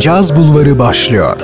Caz Bulvarı başlıyor.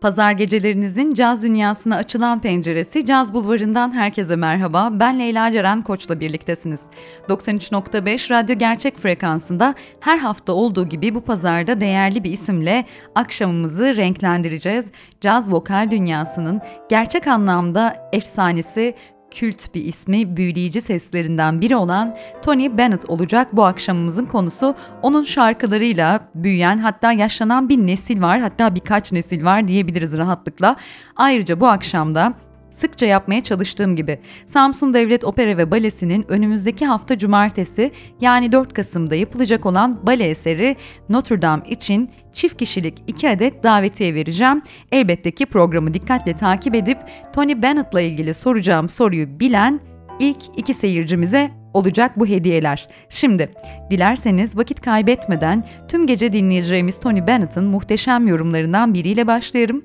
Pazar gecelerinizin caz dünyasına açılan penceresi Caz Bulvarı'ndan herkese merhaba. Ben Leyla Ceren Koç'la birliktesiniz. 93.5 Radyo Gerçek frekansında her hafta olduğu gibi bu pazarda değerli bir isimle akşamımızı renklendireceğiz. Caz vokal dünyasının gerçek anlamda efsanesi kült bir ismi, büyüleyici seslerinden biri olan Tony Bennett olacak bu akşamımızın konusu. Onun şarkılarıyla büyüyen hatta yaşlanan bir nesil var hatta birkaç nesil var diyebiliriz rahatlıkla. Ayrıca bu akşamda sıkça yapmaya çalıştığım gibi Samsun Devlet Opera ve Balesi'nin önümüzdeki hafta cumartesi yani 4 Kasım'da yapılacak olan bale eseri Notre Dame için çift kişilik 2 adet davetiye vereceğim. Elbette ki programı dikkatle takip edip Tony Bennett'la ilgili soracağım soruyu bilen ilk iki seyircimize olacak bu hediyeler. Şimdi dilerseniz vakit kaybetmeden tüm gece dinleyeceğimiz Tony Bennett'ın muhteşem yorumlarından biriyle başlayalım.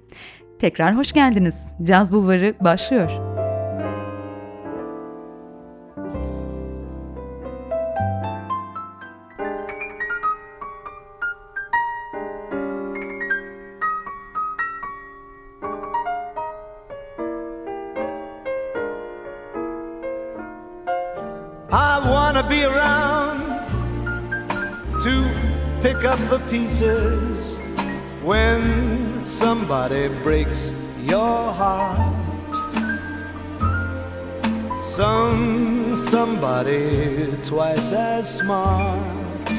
Tekrar hoş geldiniz. Caz Bulvarı başlıyor. I wanna be around to pick up the pieces when somebody breaks your heart. Some somebody twice as smart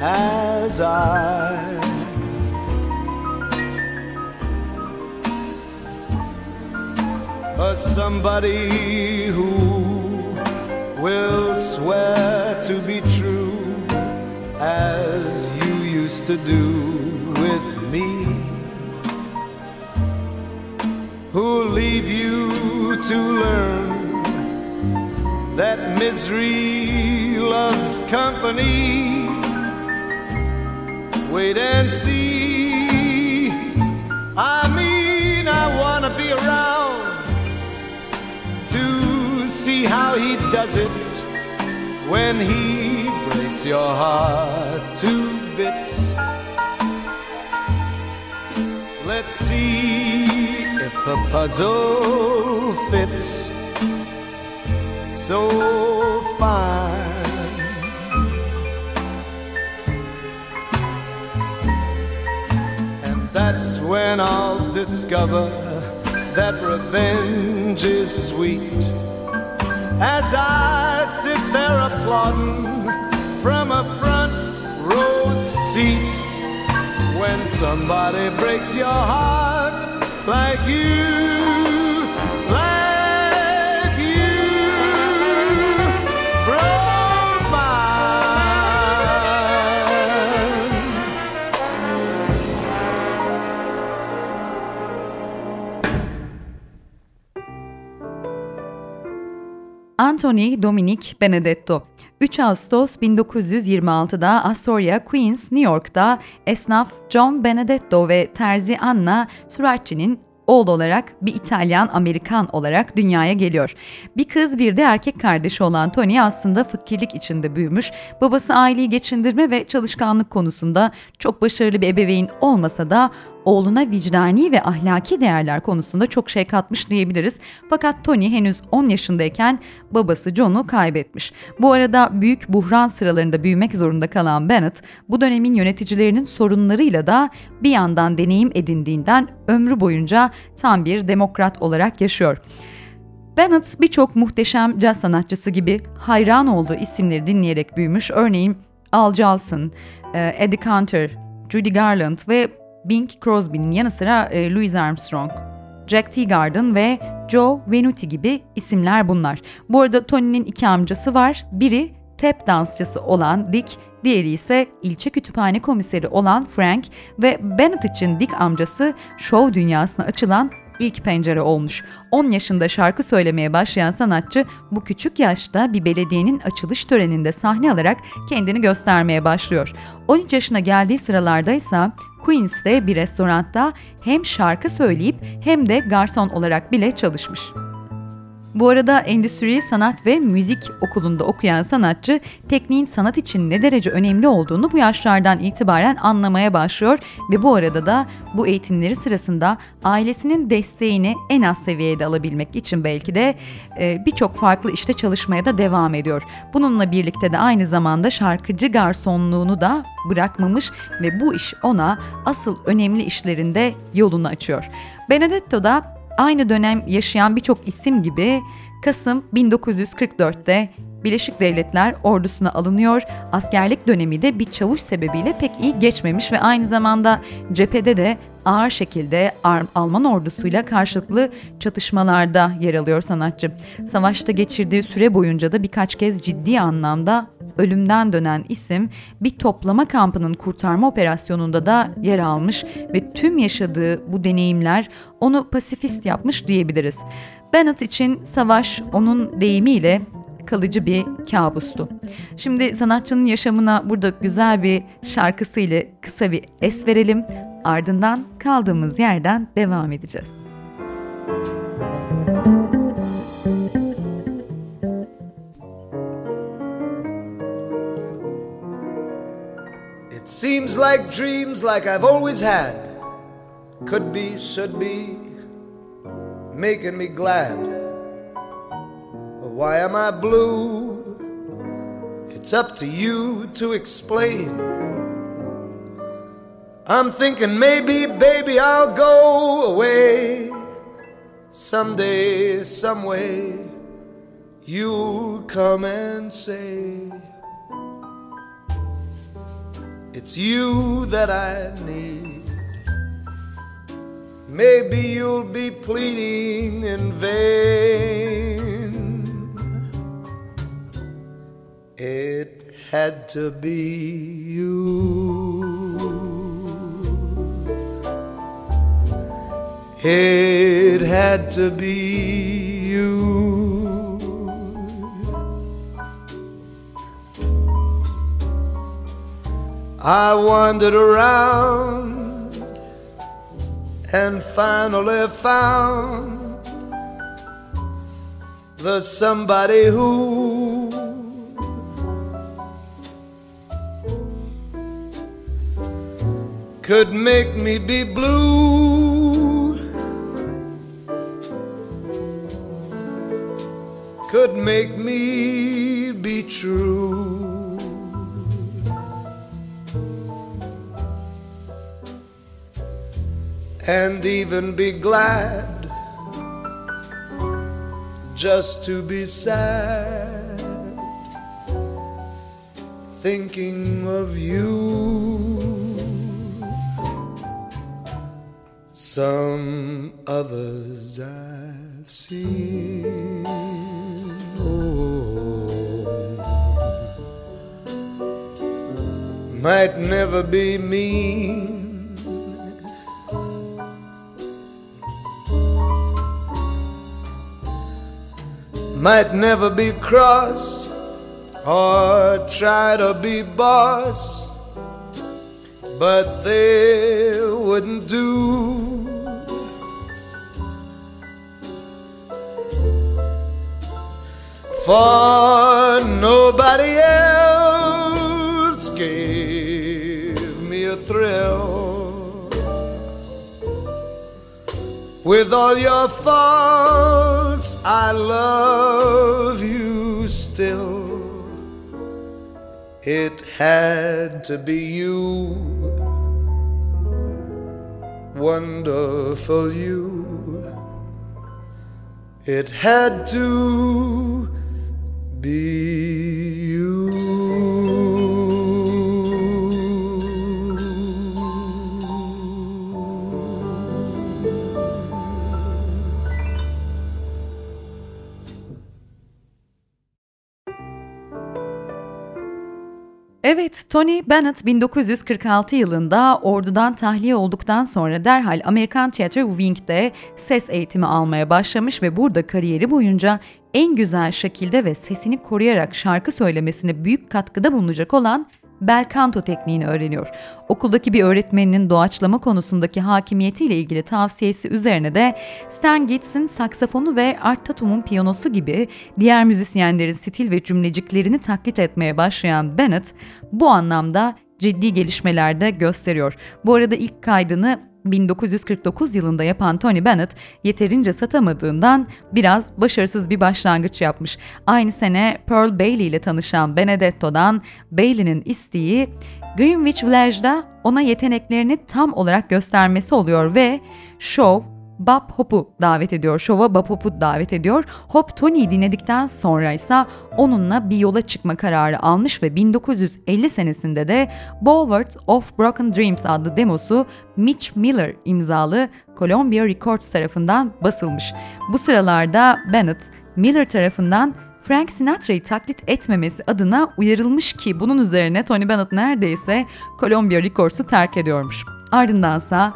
as I. A somebody who will swear to be true as you used to do Who'll leave you to learn that misery loves company? Wait and see. I mean, I wanna be around to see how he does it when he breaks your heart to bits. Let's see if the puzzle fits so fine. And that's when I'll discover that revenge is sweet as I sit there applauding from a front row seat when somebody breaks your heart like you. Anthony Dominic Benedetto 3 Ağustos 1926'da Astoria, Queens, New York'ta esnaf John Benedetto ve terzi Anna Suratçı'nın oğlu olarak bir İtalyan-Amerikan olarak dünyaya geliyor. Bir kız bir de erkek kardeşi olan Tony aslında fakirlik içinde büyümüş. Babası aileyi geçindirme ve çalışkanlık konusunda çok başarılı bir ebeveyn olmasa da oğluna vicdani ve ahlaki değerler konusunda çok şey katmış diyebiliriz. Fakat Tony henüz 10 yaşındayken babası John'u kaybetmiş. Bu arada büyük buhran sıralarında büyümek zorunda kalan Bennett, bu dönemin yöneticilerinin sorunlarıyla da bir yandan deneyim edindiğinden ömrü boyunca tam bir demokrat olarak yaşıyor. Bennett birçok muhteşem caz sanatçısı gibi hayran olduğu isimleri dinleyerek büyümüş. Örneğin Al Jolson, e, Eddie Cantor, Judy Garland ve Bing Crosby'nin yanı sıra e, Louis Armstrong, Jack Teagarden ve Joe Venuti gibi isimler bunlar. Bu arada Tony'nin iki amcası var. Biri tap dansçısı olan Dick, diğeri ise ilçe kütüphane komiseri olan Frank ve Bennett için Dick amcası şov dünyasına açılan ilk pencere olmuş. 10 yaşında şarkı söylemeye başlayan sanatçı bu küçük yaşta bir belediyenin açılış töreninde sahne alarak kendini göstermeye başlıyor. 13 yaşına geldiği sıralarda ise Queens'te bir restoranda hem şarkı söyleyip hem de garson olarak bile çalışmış. Bu arada Endüstri Sanat ve Müzik Okulu'nda okuyan sanatçı tekniğin sanat için ne derece önemli olduğunu bu yaşlardan itibaren anlamaya başlıyor ve bu arada da bu eğitimleri sırasında ailesinin desteğini en az seviyede alabilmek için belki de e, birçok farklı işte çalışmaya da devam ediyor. Bununla birlikte de aynı zamanda şarkıcı garsonluğunu da bırakmamış ve bu iş ona asıl önemli işlerinde yolunu açıyor. Benedetto da Aynı dönem yaşayan birçok isim gibi Kasım 1944'te Birleşik Devletler ordusuna alınıyor. Askerlik dönemi de bir çavuş sebebiyle pek iyi geçmemiş ve aynı zamanda cephede de ağır şekilde Alman ordusuyla karşılıklı çatışmalarda yer alıyor sanatçı. Savaşta geçirdiği süre boyunca da birkaç kez ciddi anlamda ölümden dönen isim bir toplama kampının kurtarma operasyonunda da yer almış ve tüm yaşadığı bu deneyimler onu pasifist yapmış diyebiliriz. Bennett için savaş onun deyimiyle kalıcı bir kabustu. Şimdi sanatçının yaşamına burada güzel bir şarkısıyla kısa bir es verelim. Ardından kaldığımız yerden devam edeceğiz. It seems like dreams like I've always had could be, should be, making me glad. But why am I blue? It's up to you to explain. I'm thinking maybe, baby, I'll go away someday, some way. You'll come and say. It's you that I need. Maybe you'll be pleading in vain. It had to be you. It had to be I wandered around and finally found the somebody who could make me be blue, could make me be true. And even be glad just to be sad, thinking of you. Some others I've seen. Oh, might never be mean might never be cross or try to be boss, but they wouldn't do. For nobody else gave me a thrill. With all your faults, I love you still. It had to be you, wonderful you. It had to be you. Evet, Tony Bennett 1946 yılında ordudan tahliye olduktan sonra derhal Amerikan Theatre Wing'de ses eğitimi almaya başlamış ve burada kariyeri boyunca en güzel şekilde ve sesini koruyarak şarkı söylemesine büyük katkıda bulunacak olan bel canto tekniğini öğreniyor. Okuldaki bir öğretmeninin doğaçlama konusundaki hakimiyetiyle ilgili tavsiyesi üzerine de Stan Getz'in saksafonu ve Art Tatum'un piyanosu gibi diğer müzisyenlerin stil ve cümleciklerini taklit etmeye başlayan Bennett bu anlamda ciddi gelişmeler de gösteriyor. Bu arada ilk kaydını 1949 yılında yapan Tony Bennett yeterince satamadığından biraz başarısız bir başlangıç yapmış. Aynı sene Pearl Bailey ile tanışan Benedetto'dan Bailey'nin isteği Greenwich Village'da ona yeteneklerini tam olarak göstermesi oluyor ve show Bob Hope'u davet ediyor. Şova Bob Hope'u davet ediyor. Hope Tony'yi dinledikten sonra ise onunla bir yola çıkma kararı almış ve 1950 senesinde de Boulevard of Broken Dreams adlı demosu Mitch Miller imzalı Columbia Records tarafından basılmış. Bu sıralarda Bennett, Miller tarafından Frank Sinatra'yı taklit etmemesi adına uyarılmış ki bunun üzerine Tony Bennett neredeyse Columbia Records'u terk ediyormuş. Ardındansa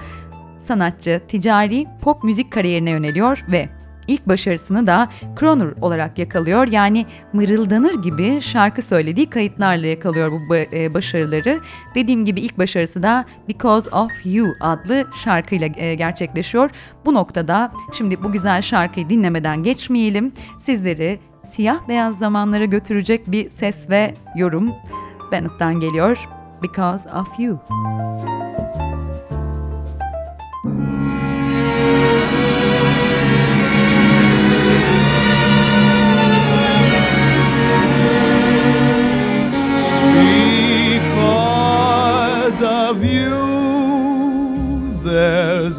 sanatçı ticari pop müzik kariyerine yöneliyor ve ilk başarısını da Croner olarak yakalıyor. Yani mırıldanır gibi şarkı söylediği kayıtlarla yakalıyor bu e, başarıları. Dediğim gibi ilk başarısı da Because of You adlı şarkıyla e, gerçekleşiyor. Bu noktada şimdi bu güzel şarkıyı dinlemeden geçmeyelim. Sizleri siyah beyaz zamanlara götürecek bir ses ve yorum Bennett'tan geliyor. Because of You.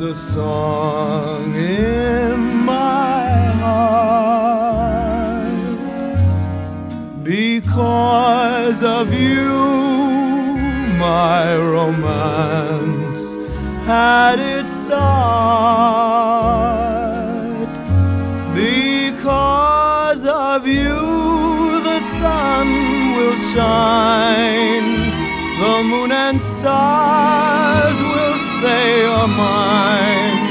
A song in my heart. Because of you my romance had its start. Because of you the sun will shine the moon and stars will say you're mine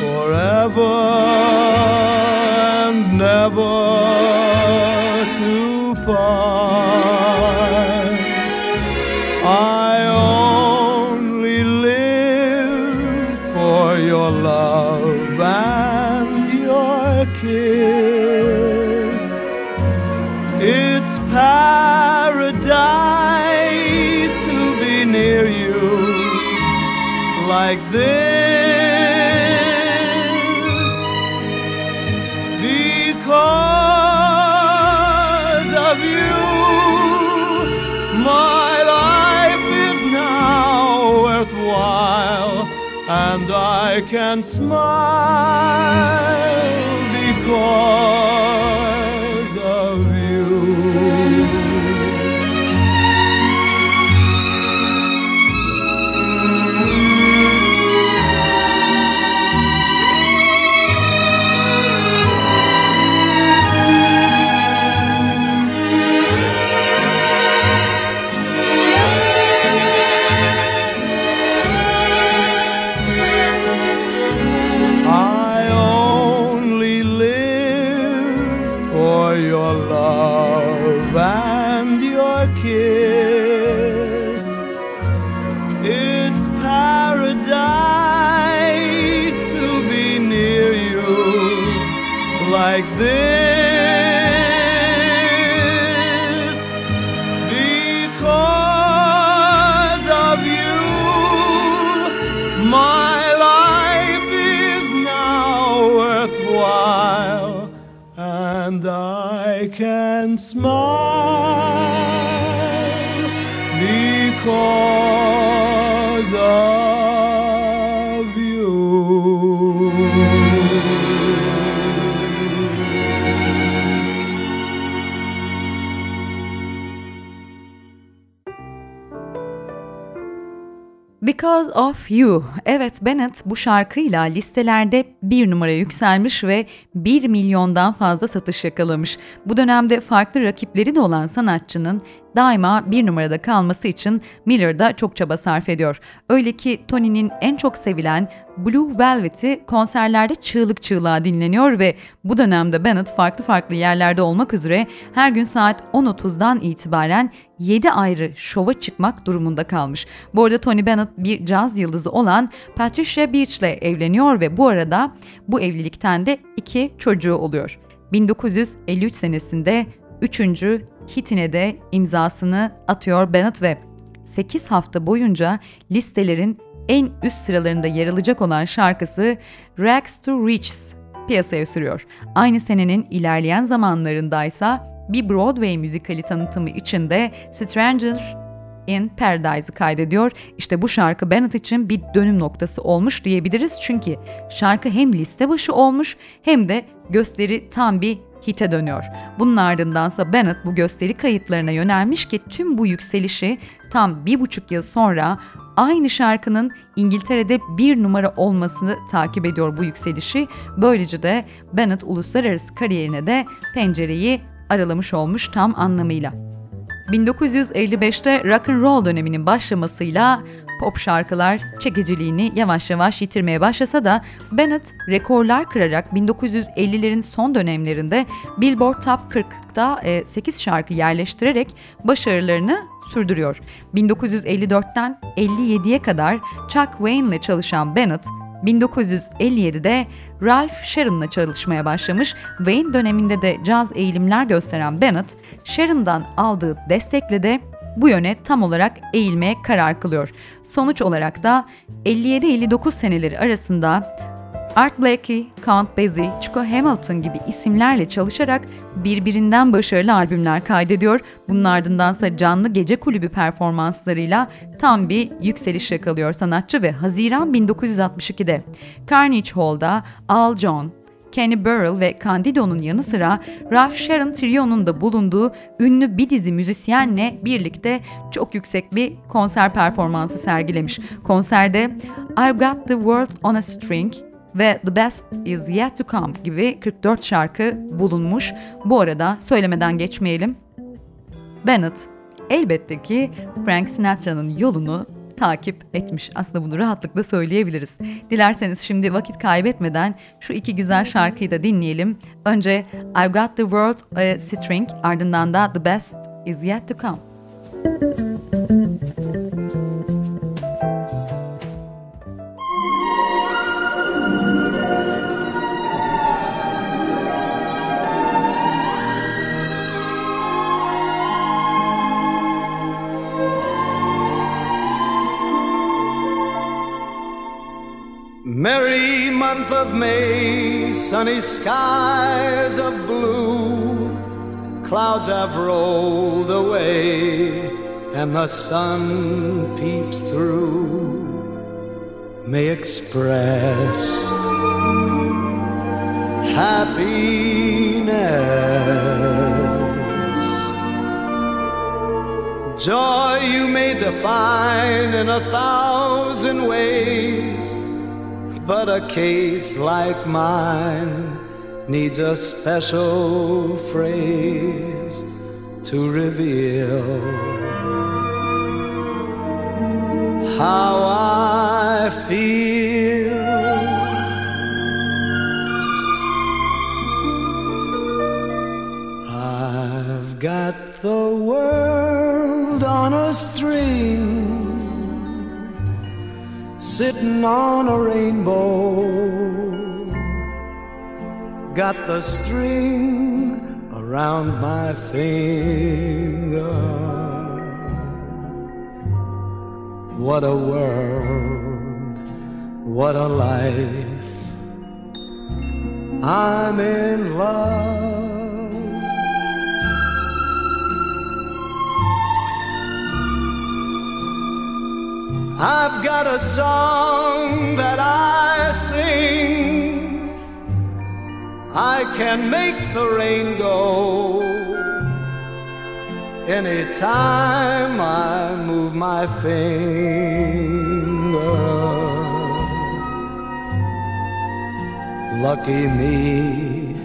forever and never like this because of you. My life is now worthwhile and I can smile can smile because of you. Because of You. Evet Bennett bu şarkıyla listelerde bir numaraya yükselmiş ve 1 milyondan fazza satış yakalamış. Bu dönemde farklı rakipleri de olan sanatçının daima bir numarada kalması için Miller da çok çaba sarf ediyor. Öyle ki Tony'nin en çok sevilen Blue Velvet'i konserlerde çığlık çığlığa dinleniyor ve bu dönemde Bennett farklı farklı yerlerde olmak üzere her gün saat 10.30'dan itibaren 7 ayrı şova çıkmak durumunda kalmış. Bu arada Tony Bennett bir caz yıldızı olan Patricia Beach ile evleniyor ve bu arada bu evlilikten de iki çocuğu oluyor. 1953 senesinde üçüncü hitine de imzasını atıyor Bennett ve 8 hafta boyunca listelerin en üst sıralarında yer alacak olan şarkısı Rags to Riches piyasaya sürüyor. Aynı senenin ilerleyen zamanlarındaysa bir Broadway müzikali tanıtımı için de Stranger in Paradise'ı kaydediyor. İşte bu şarkı Bennett için bir dönüm noktası olmuş diyebiliriz. Çünkü şarkı hem liste başı olmuş hem de gösteri tam bir hite dönüyor. Bunun ardındansa Bennett bu gösteri kayıtlarına yönelmiş ki tüm bu yükselişi tam bir buçuk yıl sonra aynı şarkının İngiltere'de bir numara olmasını takip ediyor bu yükselişi. Böylece de Bennett uluslararası kariyerine de pencereyi aralamış olmuş tam anlamıyla. 1955'te rock and roll döneminin başlamasıyla pop şarkılar çekiciliğini yavaş yavaş yitirmeye başlasa da Bennett rekorlar kırarak 1950'lerin son dönemlerinde Billboard Top 40'da 8 şarkı yerleştirerek başarılarını sürdürüyor. 1954'ten 57'ye kadar Chuck Wayne ile çalışan Bennett 1957'de Ralph Sharon'la çalışmaya başlamış. Wayne döneminde de caz eğilimler gösteren Bennett, Sharon'dan aldığı destekle de bu yöne tam olarak eğilmeye karar kılıyor. Sonuç olarak da 57-59 seneleri arasında Art Blakey, Count Basie, Chico Hamilton gibi isimlerle çalışarak birbirinden başarılı albümler kaydediyor. Bunun ardındansa canlı gece kulübü performanslarıyla tam bir yükseliş yakalıyor sanatçı ve Haziran 1962'de Carnegie Hall'da Al John, Kenny Burrell ve Candido'nun yanı sıra Ralph Sharon Trio'nun da bulunduğu ünlü bir dizi müzisyenle birlikte çok yüksek bir konser performansı sergilemiş. Konserde I've Got the World on a String, ve The Best Is Yet To Come gibi 44 şarkı bulunmuş. Bu arada söylemeden geçmeyelim. Bennett elbette ki Frank Sinatra'nın yolunu takip etmiş. Aslında bunu rahatlıkla söyleyebiliriz. Dilerseniz şimdi vakit kaybetmeden şu iki güzel şarkıyı da dinleyelim. Önce I've Got the World a String ardından da The Best Is Yet To Come. Month of May, sunny skies of blue. Clouds have rolled away, and the sun peeps through. May express happiness. Joy you may define in a thousand ways but a case like mine needs a special phrase to reveal how I feel. Sitting on a rainbow. Got the string around my finger. What a world, what a life. I'm in love. I've got a song that I sing. I can make the rain go anytime I move my finger. lucky me.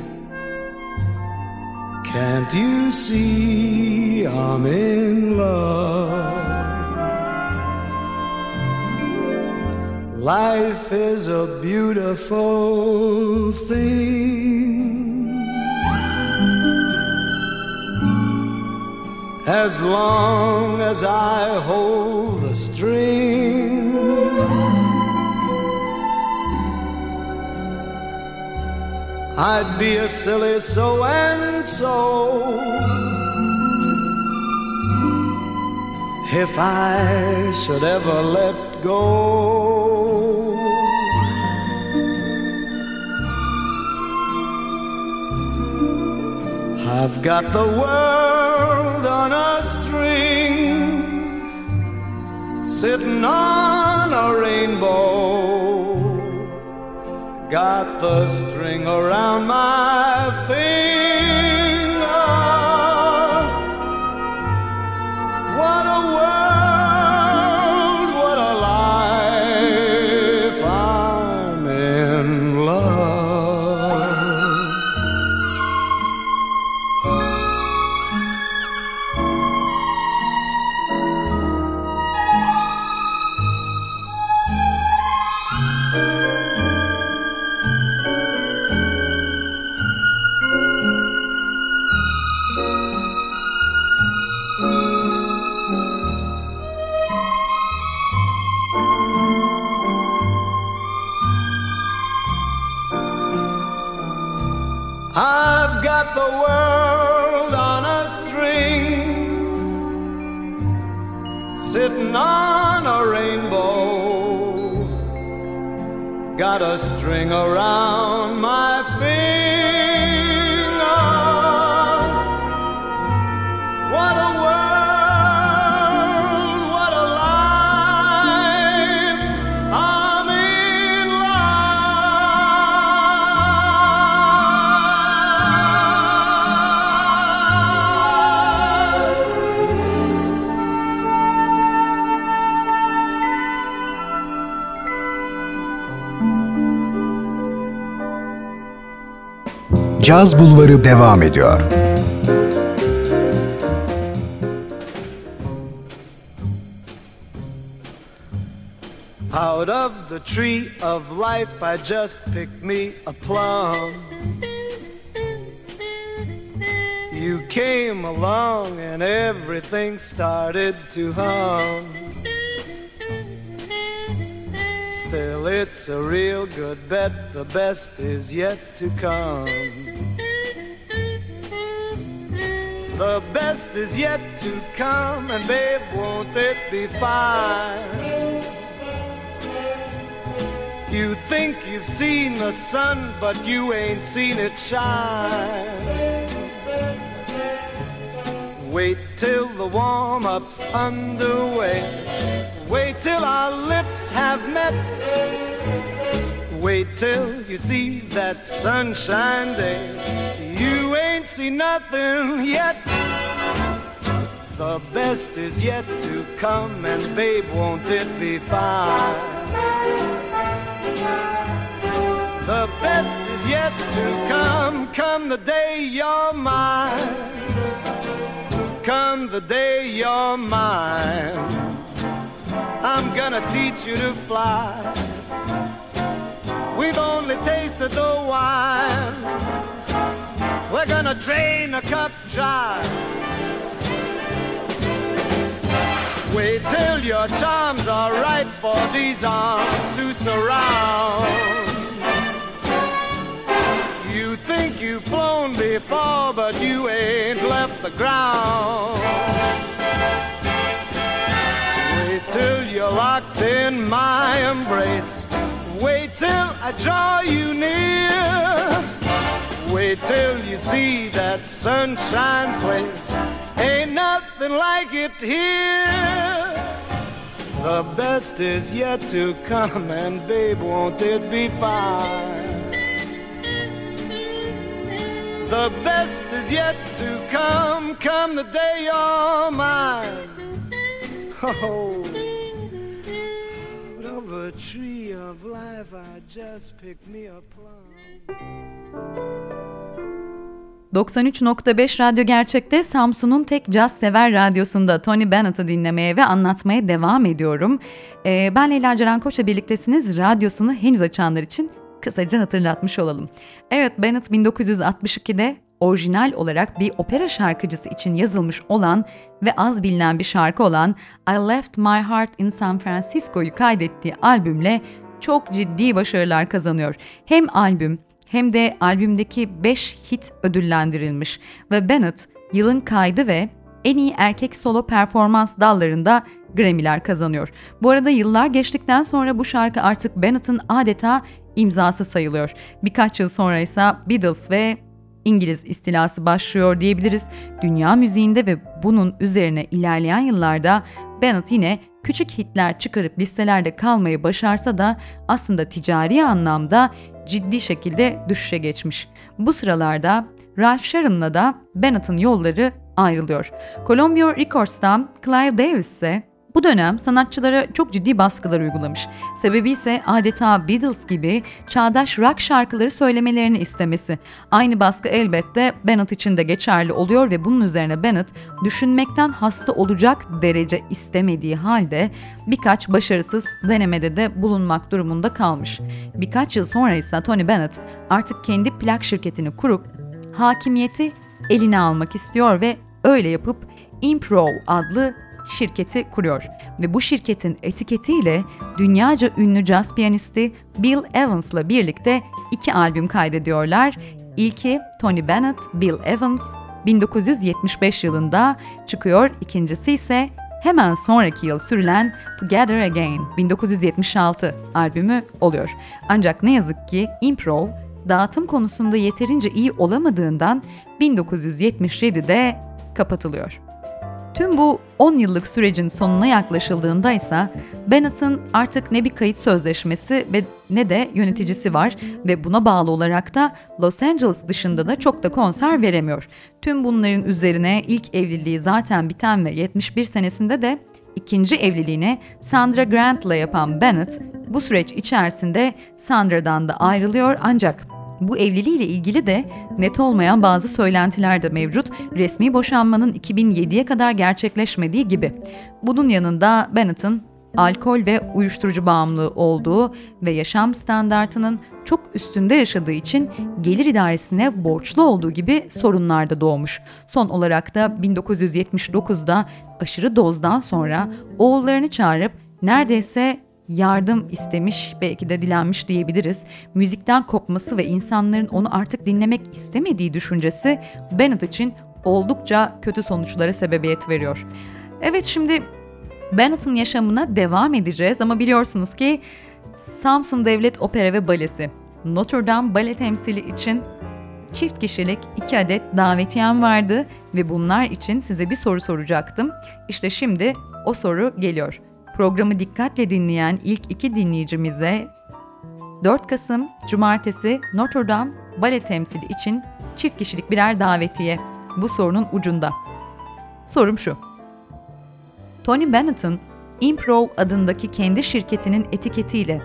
Can't you see I'm in love? Life is a beautiful thing. As long as I hold the string, I'd be a silly so and so if I should ever let go. I've got the world on a string, sitting on a rainbow. Got the string around my finger. Caz Bulvarı devam ediyor. Out of the tree of life, I just picked me a plum. You came along and everything started to hum. Still, it's a real good bet, the best is yet to come. The best is yet to come, and babe, won't it be fine? You think you've seen the sun, but you ain't seen it shine. Wait till the warm-up's underway. Wait till our lips have met. Wait till you see that sunshine day. You ain't seen nothing yet. The best is yet to come, and babe, won't it be fine? The best is yet to come, come the day you're mine. Come the day you're mine. I'm gonna teach you to fly. We've only tasted the wine. We're gonna drain the cup dry. Wait till your charms are ripe for these arms to surround. You think you've flown before, but you ain't left the ground. Till you're locked in my embrace. Wait till I draw you near. Wait till you see that sunshine place. Ain't nothing like it here. The best is yet to come, and babe, won't it be fine? The best is yet to come, come the day you're mine. Oh, tree of life, I just picked me a plum. 93.5 Radyo Gerçek'te Samsun'un tek caz sever radyosunda Tony Bennett'ı dinlemeye ve anlatmaya devam ediyorum. Ee, ben Leyla Ceren Koç'la birliktesiniz. Radyosunu henüz açanlar için kısaca hatırlatmış olalım. Evet Bennett 1962'de orijinal olarak bir opera şarkıcısı için yazılmış olan ve az bilinen bir şarkı olan I Left My Heart in San Francisco'yu kaydettiği albümle çok ciddi başarılar kazanıyor. Hem albüm hem de albümdeki 5 hit ödüllendirilmiş ve Bennett yılın kaydı ve en iyi erkek solo performans dallarında Grammy'ler kazanıyor. Bu arada yıllar geçtikten sonra bu şarkı artık Bennett'ın adeta imzası sayılıyor. Birkaç yıl sonra ise Beatles ve İngiliz istilası başlıyor diyebiliriz. Dünya müziğinde ve bunun üzerine ilerleyen yıllarda Bennett yine küçük hitler çıkarıp listelerde kalmayı başarsa da aslında ticari anlamda ciddi şekilde düşüşe geçmiş. Bu sıralarda Ralph Sharon'la da Bennett'ın yolları ayrılıyor. Columbia Records'tan Clive Davis ise bu dönem sanatçılara çok ciddi baskılar uygulamış. Sebebi ise adeta Beatles gibi çağdaş rock şarkıları söylemelerini istemesi. Aynı baskı elbette Bennett için de geçerli oluyor ve bunun üzerine Bennett düşünmekten hasta olacak derece istemediği halde birkaç başarısız denemede de bulunmak durumunda kalmış. Birkaç yıl sonra ise Tony Bennett artık kendi plak şirketini kurup hakimiyeti eline almak istiyor ve öyle yapıp Improv adlı şirketi kuruyor ve bu şirketin etiketiyle dünyaca ünlü jazz piyanisti Bill Evans'la birlikte iki albüm kaydediyorlar. İlki Tony Bennett, Bill Evans 1975 yılında çıkıyor. İkincisi ise hemen sonraki yıl sürülen Together Again 1976 albümü oluyor. Ancak ne yazık ki Improv dağıtım konusunda yeterince iyi olamadığından 1977'de kapatılıyor. Tüm bu 10 yıllık sürecin sonuna yaklaşıldığında ise Bennett'ın artık ne bir kayıt sözleşmesi ve ne de yöneticisi var ve buna bağlı olarak da Los Angeles dışında da çok da konser veremiyor. Tüm bunların üzerine ilk evliliği zaten biten ve 71 senesinde de ikinci evliliğini Sandra Grant'la yapan Bennett bu süreç içerisinde Sandra'dan da ayrılıyor ancak bu evliliğiyle ilgili de net olmayan bazı söylentiler de mevcut. Resmi boşanmanın 2007'ye kadar gerçekleşmediği gibi. Bunun yanında Bennett'ın alkol ve uyuşturucu bağımlılığı olduğu ve yaşam standartının çok üstünde yaşadığı için gelir idaresine borçlu olduğu gibi sorunlar da doğmuş. Son olarak da 1979'da aşırı dozdan sonra oğullarını çağırıp neredeyse yardım istemiş, belki de dilenmiş diyebiliriz. Müzikten kopması ve insanların onu artık dinlemek istemediği düşüncesi Bennett için oldukça kötü sonuçlara sebebiyet veriyor. Evet şimdi Bennett'ın yaşamına devam edeceğiz ama biliyorsunuz ki Samsun Devlet Opera ve Balesi Notre Dame Bale temsili için çift kişilik iki adet davetiyem vardı ve bunlar için size bir soru soracaktım. İşte şimdi o soru geliyor. Programı dikkatle dinleyen ilk iki dinleyicimize 4 Kasım Cumartesi Notre Dame Bale temsili için çift kişilik birer davetiye. Bu sorunun ucunda. Sorum şu. Tony Bennett'ın Improv adındaki kendi şirketinin etiketiyle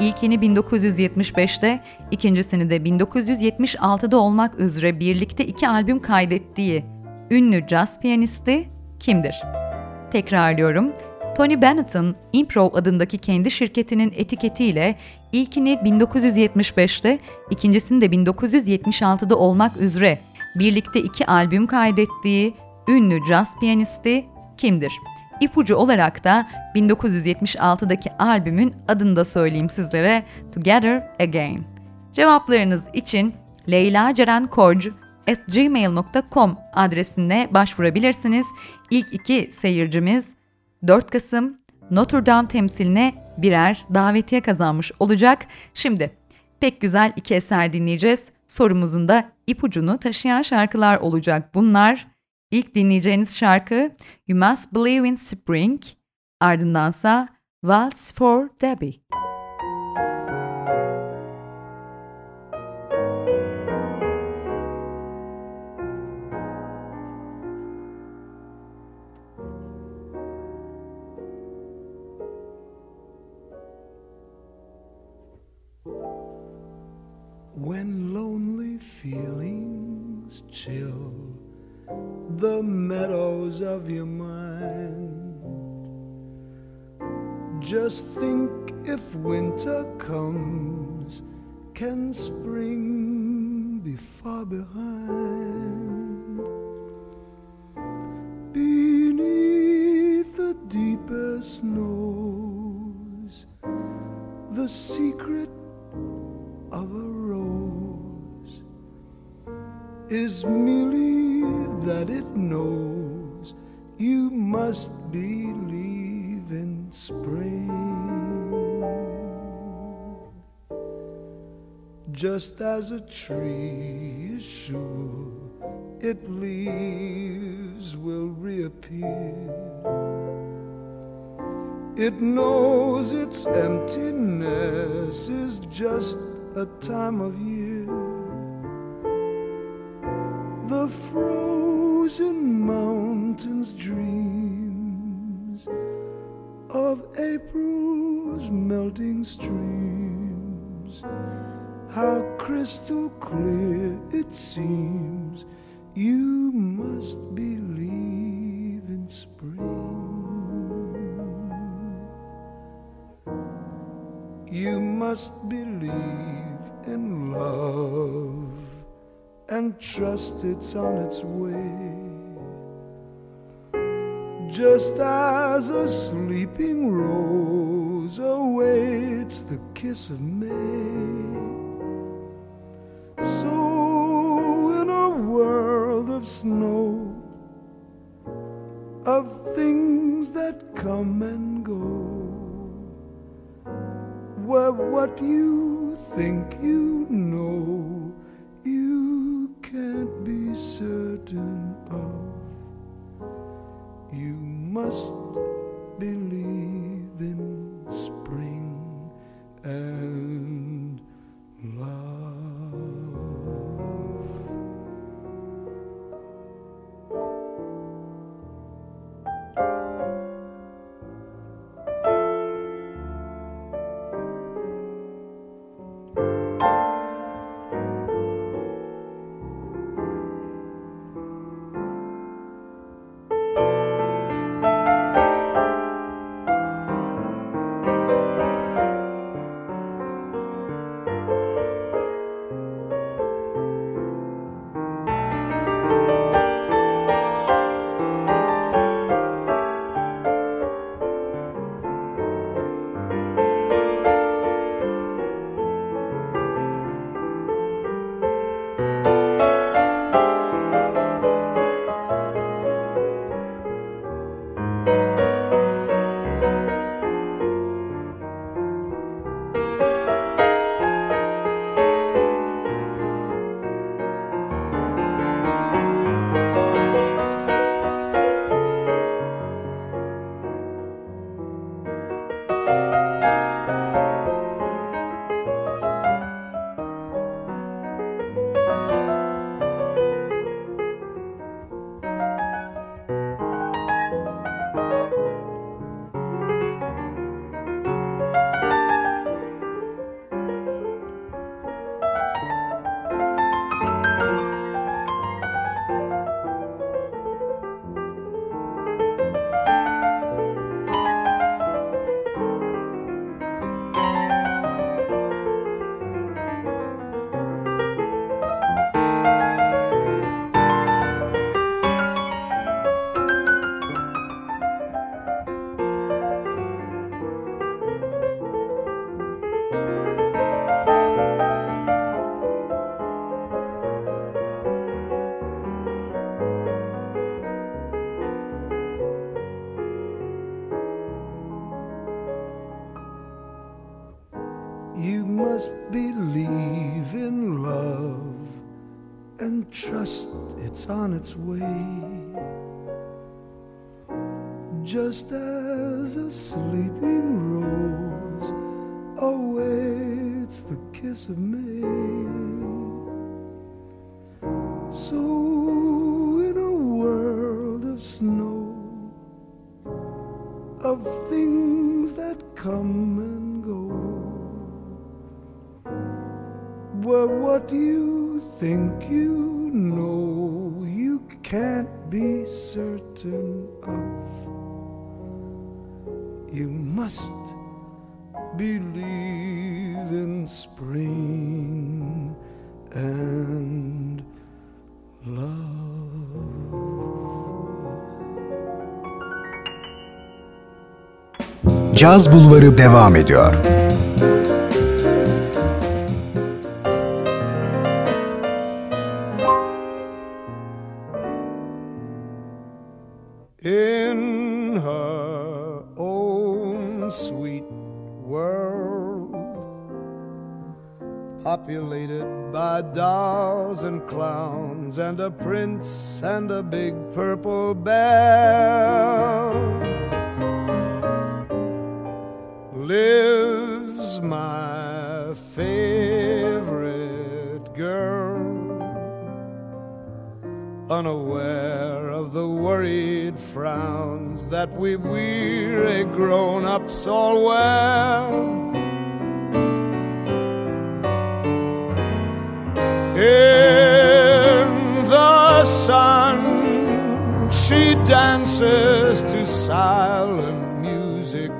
ilkini 1975'te, ikincisini de 1976'da olmak üzere birlikte iki albüm kaydettiği ünlü jazz piyanisti kimdir? Tekrarlıyorum. Tony Bennett'ın Improv adındaki kendi şirketinin etiketiyle ilkini 1975'te, ikincisini de 1976'da olmak üzere birlikte iki albüm kaydettiği ünlü jazz piyanisti kimdir? İpucu olarak da 1976'daki albümün adını da söyleyeyim sizlere Together Again. Cevaplarınız için Leyla Ceren Korcu at gmail.com adresine başvurabilirsiniz. İlk iki seyircimiz 4 Kasım Notre Dame temsiline birer davetiye kazanmış olacak. Şimdi pek güzel iki eser dinleyeceğiz. Sorumuzun da ipucunu taşıyan şarkılar olacak bunlar. İlk dinleyeceğiniz şarkı You Must Believe in Spring, ardındansa Waltz for Debbie. When lonely feelings chill the meadows of your mind. Just think if winter comes, can spring be far behind? Beneath the deepest snows, the secret is merely that it knows you must believe in spring. Just as a tree is sure its leaves will reappear. It knows its emptiness is just a time of year. The frozen mountains dreams of April's melting streams. How crystal clear it seems you must believe in spring. You must believe in love and trust it's on its way. Just as a sleeping rose awaits the kiss of May. So, in a world of snow, of things that come and go, where what you think you know, of. You must Caz Bulvarı devam ediyor. in her own sweet world, populated by dolls and clowns, and a prince and a big purple bear. That we weary grown ups all wear. In the sun, she dances to silent music,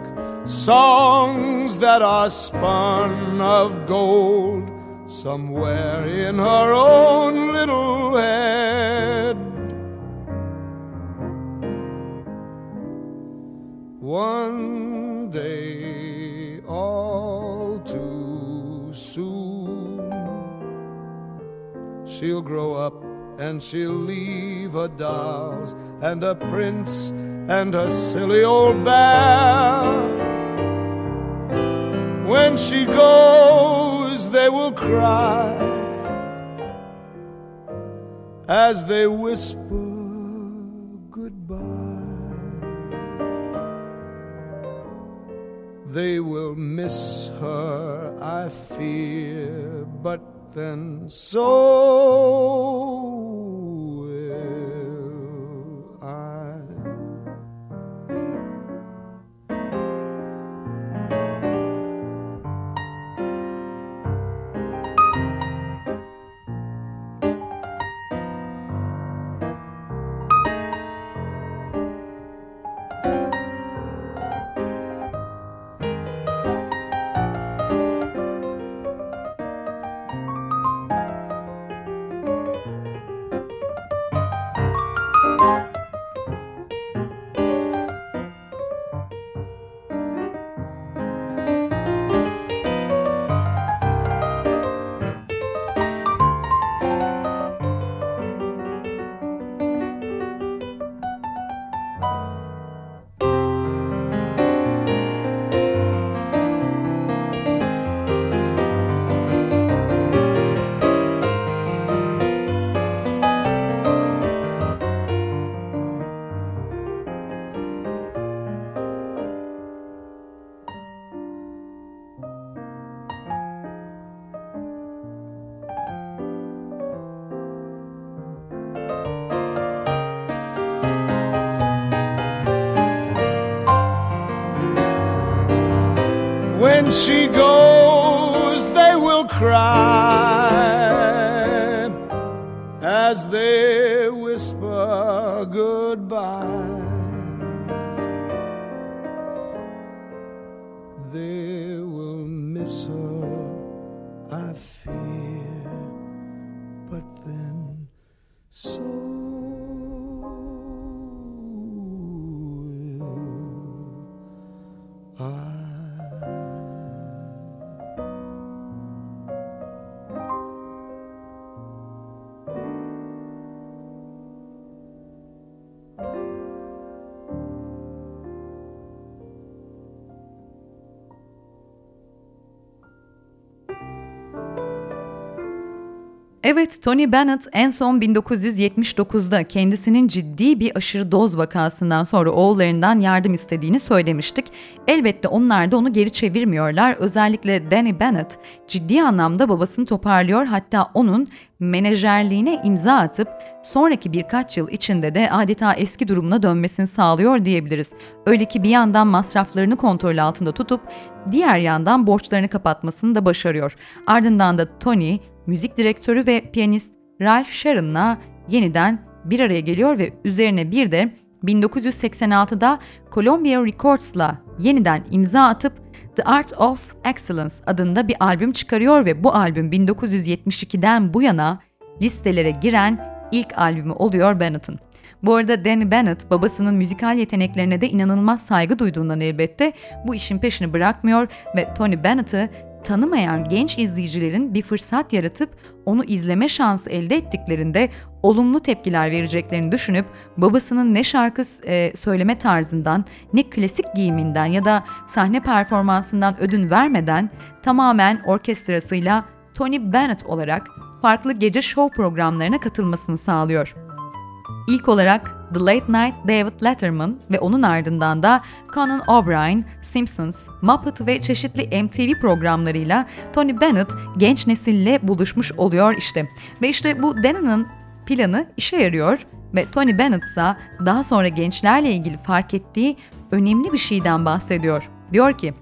songs that are spun of gold somewhere in her own little head. And she'll leave her dolls and a prince and her silly old bear. When she goes, they will cry as they whisper goodbye. They will miss her, I fear, but then so as they whisper goodbye. Evet, Tony Bennett en son 1979'da kendisinin ciddi bir aşırı doz vakasından sonra oğullarından yardım istediğini söylemiştik. Elbette onlar da onu geri çevirmiyorlar. Özellikle Danny Bennett ciddi anlamda babasını toparlıyor. Hatta onun menajerliğine imza atıp sonraki birkaç yıl içinde de adeta eski durumuna dönmesini sağlıyor diyebiliriz. Öyle ki bir yandan masraflarını kontrol altında tutup diğer yandan borçlarını kapatmasını da başarıyor. Ardından da Tony müzik direktörü ve piyanist Ralph Sharon'la yeniden bir araya geliyor ve üzerine bir de 1986'da Columbia Records'la yeniden imza atıp The Art of Excellence adında bir albüm çıkarıyor ve bu albüm 1972'den bu yana listelere giren ilk albümü oluyor Bennett'ın. Bu arada Danny Bennett babasının müzikal yeteneklerine de inanılmaz saygı duyduğundan elbette bu işin peşini bırakmıyor ve Tony Bennett'ı tanımayan genç izleyicilerin bir fırsat yaratıp onu izleme şansı elde ettiklerinde olumlu tepkiler vereceklerini düşünüp babasının ne şarkı e, söyleme tarzından ne klasik giyiminden ya da sahne performansından ödün vermeden tamamen orkestrasıyla Tony Bennett olarak farklı gece show programlarına katılmasını sağlıyor. İlk olarak The Late Night David Letterman ve onun ardından da Conan O'Brien, Simpsons, Muppet ve çeşitli MTV programlarıyla Tony Bennett genç nesille buluşmuş oluyor işte. Ve işte bu Dannon'ın planı işe yarıyor ve Tony Bennett ise daha sonra gençlerle ilgili fark ettiği önemli bir şeyden bahsediyor. Diyor ki,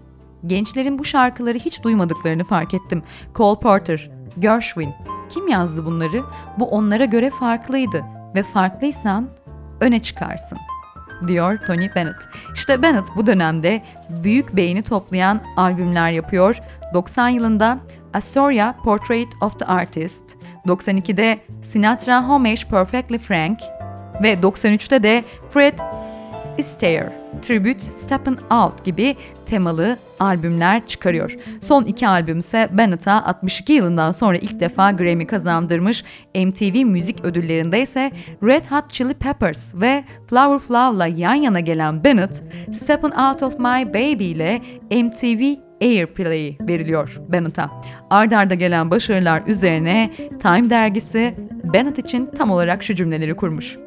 gençlerin bu şarkıları hiç duymadıklarını fark ettim. Cole Porter, Gershwin, kim yazdı bunları? Bu onlara göre farklıydı ve farklıysan öne çıkarsın diyor Tony Bennett. İşte Bennett bu dönemde büyük beğeni toplayan albümler yapıyor. 90 yılında Astoria Portrait of the Artist, 92'de Sinatra Homage Perfectly Frank ve 93'te de Fred Astaire, Tribute Steppin' Out gibi temalı albümler çıkarıyor. Son iki albüm ise Bennett'a 62 yılından sonra ilk defa Grammy kazandırmış. MTV müzik ödüllerinde ise Red Hot Chili Peppers ve Flower Flow'la yan yana gelen Bennett, Steppin' Out of My Baby ile MTV Airplay veriliyor Bennett'a. Ardarda arda gelen başarılar üzerine Time dergisi Bennett için tam olarak şu cümleleri kurmuş.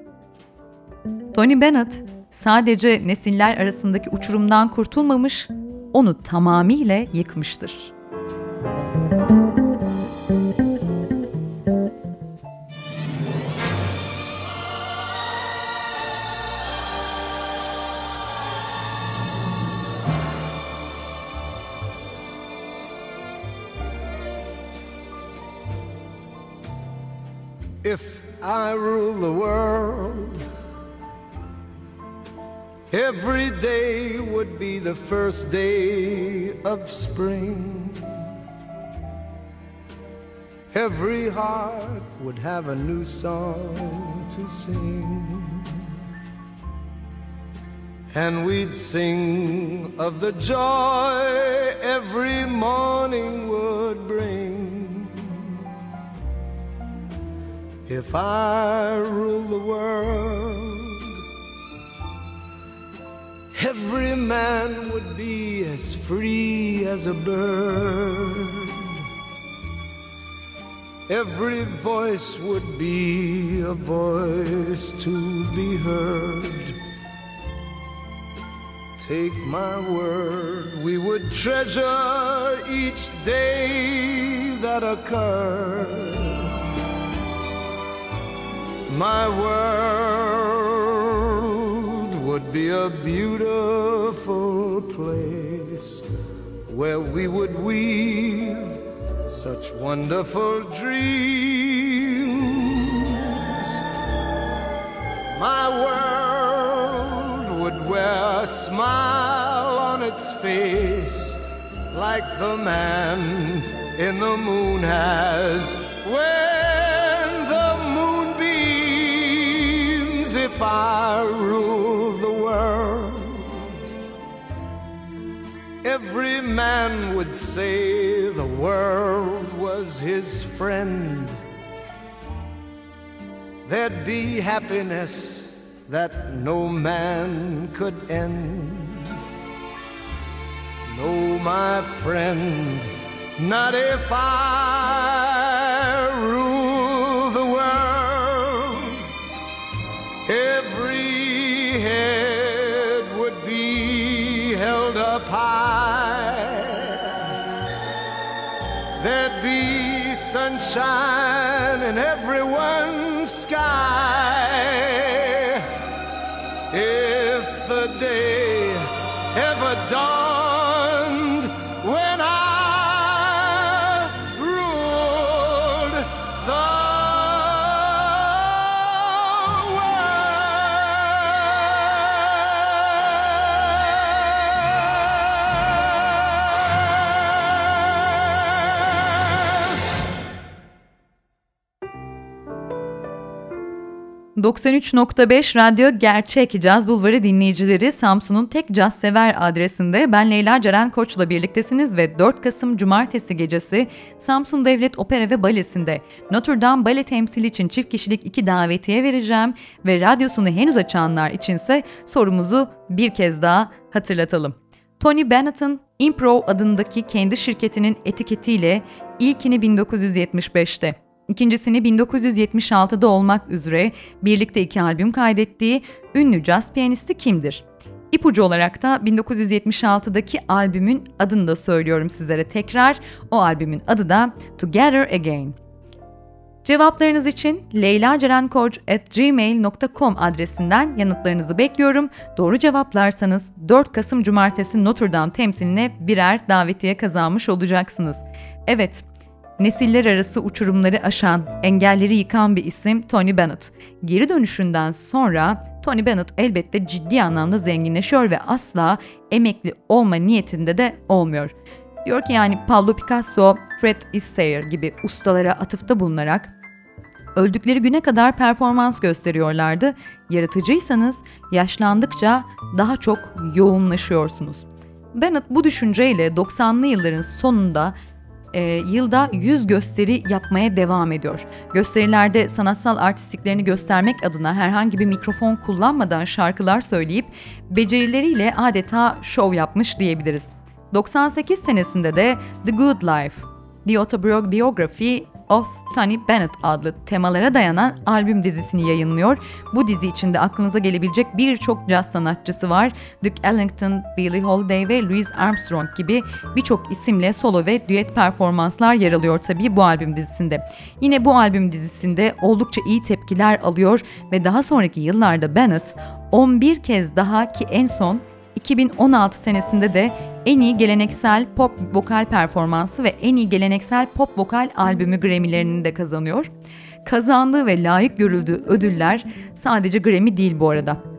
Tony Bennett sadece nesiller arasındaki uçurumdan kurtulmamış, onu tamamıyla yıkmıştır. If I rule the world Every day would be the first day of spring. Every heart would have a new song to sing. And we'd sing of the joy every morning would bring. If I rule the world, every man would be as free as a bird. Every voice would be a voice to be heard. Take my word, we would treasure each day that occurred. My word be a beautiful place where we would weave such wonderful dreams. My world would wear a smile on its face like the man in the moon has. When the moon beams, if I rule Every man would say the world was his friend. There'd be happiness that no man could end. No, my friend, not if I sunshine in everyone's sky 93.5 Radyo Gerçek Caz Bulvarı dinleyicileri Samsun'un tek caz sever adresinde ben Leyla Ceren Koç'la birliktesiniz ve 4 Kasım Cumartesi gecesi Samsun Devlet Opera ve Balesi'nde Notre Dame Bale temsili için çift kişilik iki davetiye vereceğim ve radyosunu henüz açanlar içinse sorumuzu bir kez daha hatırlatalım. Tony Bennett'ın Improv adındaki kendi şirketinin etiketiyle ilkini 1975'te İkincisini 1976'da olmak üzere birlikte iki albüm kaydettiği ünlü jazz piyanisti kimdir? İpucu olarak da 1976'daki albümün adını da söylüyorum sizlere tekrar. O albümün adı da Together Again. Cevaplarınız için leylacerenkoç.gmail.com adresinden yanıtlarınızı bekliyorum. Doğru cevaplarsanız 4 Kasım Cumartesi Notre Dame temsiline birer davetiye kazanmış olacaksınız. Evet, Nesiller arası uçurumları aşan, engelleri yıkan bir isim Tony Bennett. Geri dönüşünden sonra Tony Bennett elbette ciddi anlamda zenginleşiyor ve asla emekli olma niyetinde de olmuyor. Diyor ki yani Pablo Picasso, Fred Astaire gibi ustalara atıfta bulunarak öldükleri güne kadar performans gösteriyorlardı. Yaratıcıysanız yaşlandıkça daha çok yoğunlaşıyorsunuz. Bennett bu düşünceyle 90'lı yılların sonunda e, yılda 100 gösteri yapmaya devam ediyor. Gösterilerde sanatsal artistiklerini göstermek adına herhangi bir mikrofon kullanmadan şarkılar söyleyip becerileriyle adeta şov yapmış diyebiliriz. 98 senesinde de The Good Life, The Autobiography of Tony Bennett adlı temalara dayanan albüm dizisini yayınlıyor. Bu dizi içinde aklınıza gelebilecek birçok caz sanatçısı var. Duke Ellington, Billie Holiday ve Louis Armstrong gibi birçok isimle solo ve düet performanslar yer alıyor tabii bu albüm dizisinde. Yine bu albüm dizisinde oldukça iyi tepkiler alıyor ve daha sonraki yıllarda Bennett 11 kez daha ki en son 2016 senesinde de en iyi geleneksel pop vokal performansı ve en iyi geleneksel pop vokal albümü Grammy'lerini de kazanıyor. Kazandığı ve layık görüldüğü ödüller sadece Grammy değil bu arada.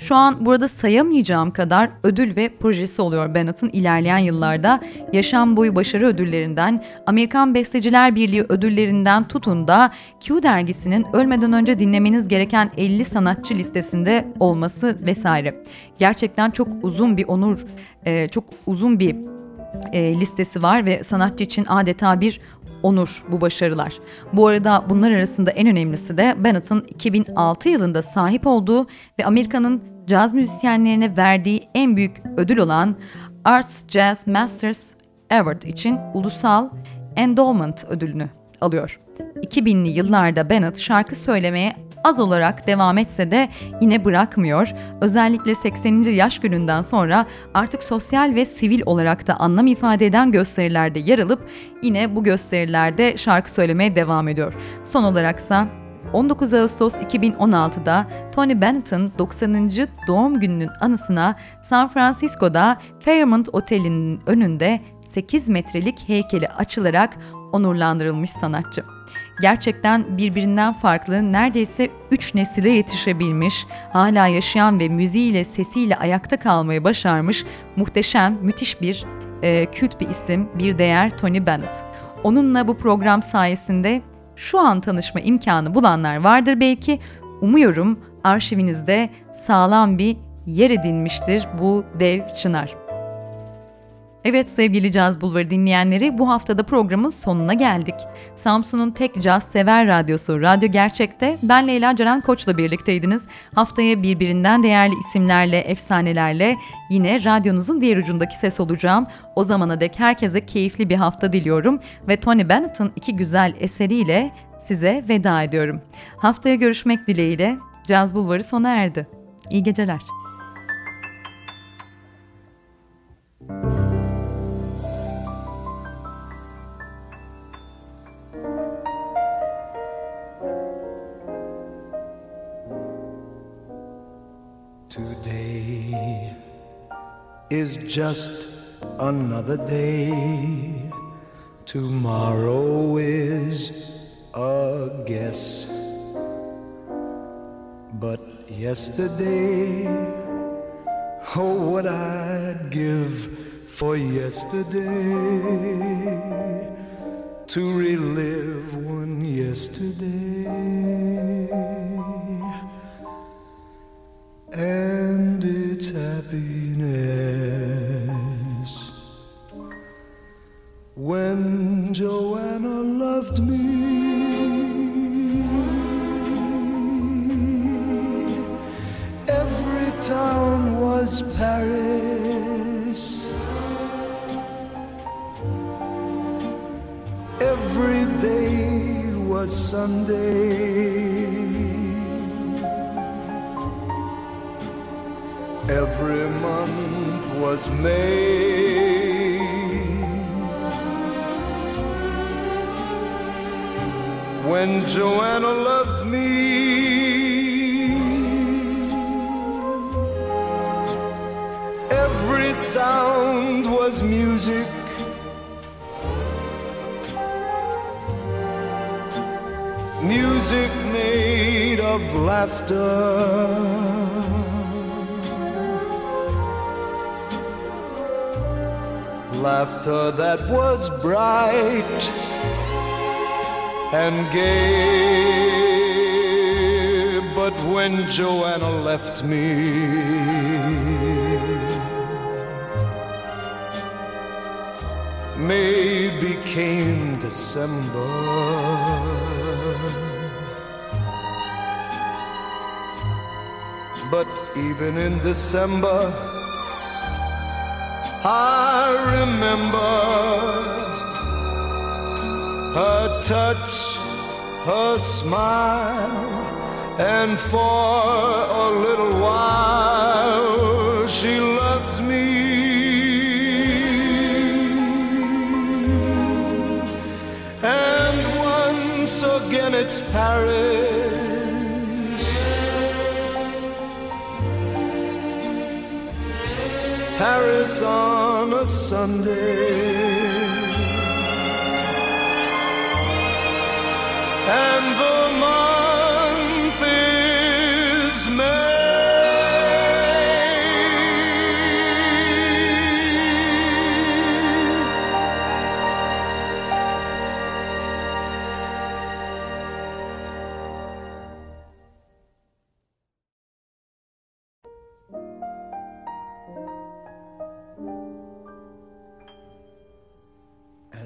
Şu an burada sayamayacağım kadar ödül ve projesi oluyor Bennett'ın ilerleyen yıllarda. Yaşam boyu başarı ödüllerinden, Amerikan Besteciler Birliği ödüllerinden tutun da Q dergisinin ölmeden önce dinlemeniz gereken 50 sanatçı listesinde olması vesaire. Gerçekten çok uzun bir onur, e, çok uzun bir e, listesi var ve sanatçı için adeta bir onur bu başarılar. Bu arada bunlar arasında en önemlisi de Bennett'ın 2006 yılında sahip olduğu ve Amerika'nın caz müzisyenlerine verdiği en büyük ödül olan Arts Jazz Masters Award için ulusal Endowment ödülünü alıyor. 2000'li yıllarda Bennett şarkı söylemeye az olarak devam etse de yine bırakmıyor. Özellikle 80. yaş gününden sonra artık sosyal ve sivil olarak da anlam ifade eden gösterilerde yer alıp yine bu gösterilerde şarkı söylemeye devam ediyor. Son olaraksa 19 Ağustos 2016'da Tony Bennett'ın 90. doğum gününün anısına San Francisco'da Fairmont Oteli'nin önünde 8 metrelik heykeli açılarak onurlandırılmış sanatçı. Gerçekten birbirinden farklı neredeyse 3 nesile yetişebilmiş, hala yaşayan ve müziğiyle sesiyle ayakta kalmayı başarmış muhteşem, müthiş bir e, kült bir isim, bir değer Tony Bennett. Onunla bu program sayesinde şu an tanışma imkanı bulanlar vardır belki. Umuyorum arşivinizde sağlam bir yer edinmiştir bu dev çınar. Evet sevgili Caz Bulvarı dinleyenleri bu haftada programın sonuna geldik. Samsun'un tek caz sever radyosu Radyo Gerçek'te ben Leyla Ceren Koç'la birlikteydiniz. Haftaya birbirinden değerli isimlerle, efsanelerle yine radyonuzun diğer ucundaki ses olacağım. O zamana dek herkese keyifli bir hafta diliyorum ve Tony Bennett'ın iki güzel eseriyle size veda ediyorum. Haftaya görüşmek dileğiyle Caz Bulvarı sona erdi. İyi geceler. Is just another day. Tomorrow is a guess. But yesterday, oh, what I'd give for yesterday to relive one yesterday. And its happiness. When Joanna loved me, every town was Paris. Every day was Sunday. Every month was May. When Joanna loved me, every sound was music. Music made of laughter. Laughter that was bright and gay. But when Joanna left me, May became December. But even in December, I remember her touch, her smile, and for a little while she loves me. And once again it's Paris. Paris on a Sunday. And the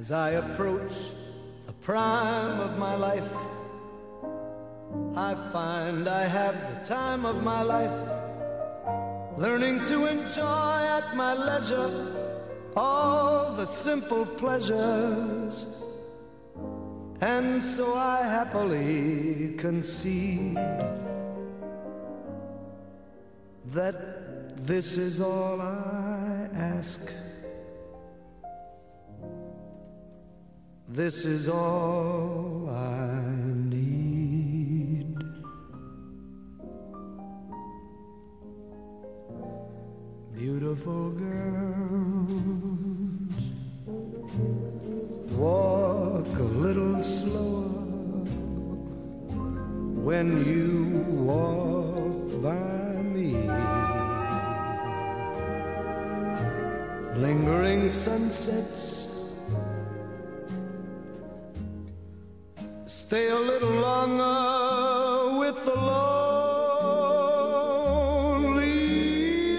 As I approach the prime of my life, I find I have the time of my life, learning to enjoy at my leisure all the simple pleasures. And so I happily concede that this is all I ask. This is all I need. Beautiful girls, walk a little slower when you walk by me. Lingering sunsets Stay a little longer with the lonely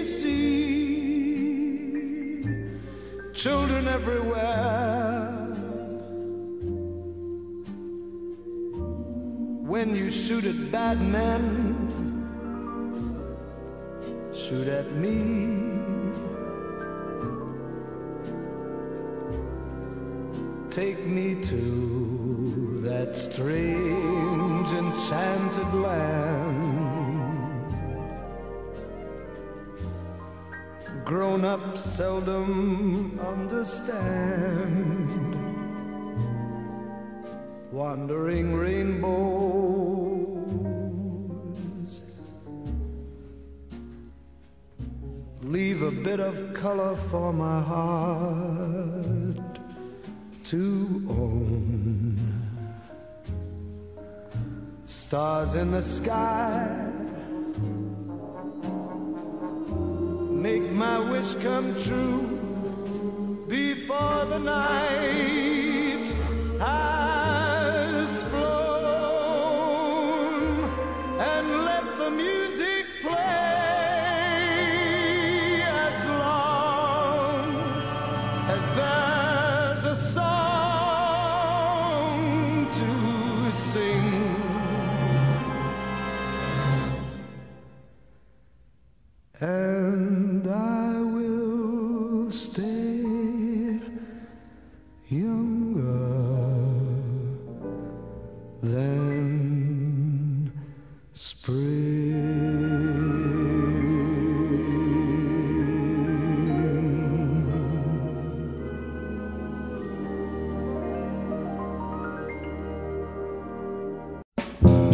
sea. Children everywhere. When you shoot at bad men, shoot at me. Take me to that strange enchanted land. Grown up seldom understand. Wandering rainbows leave a bit of color for my heart to own. Stars in the sky. Make my wish come true before the night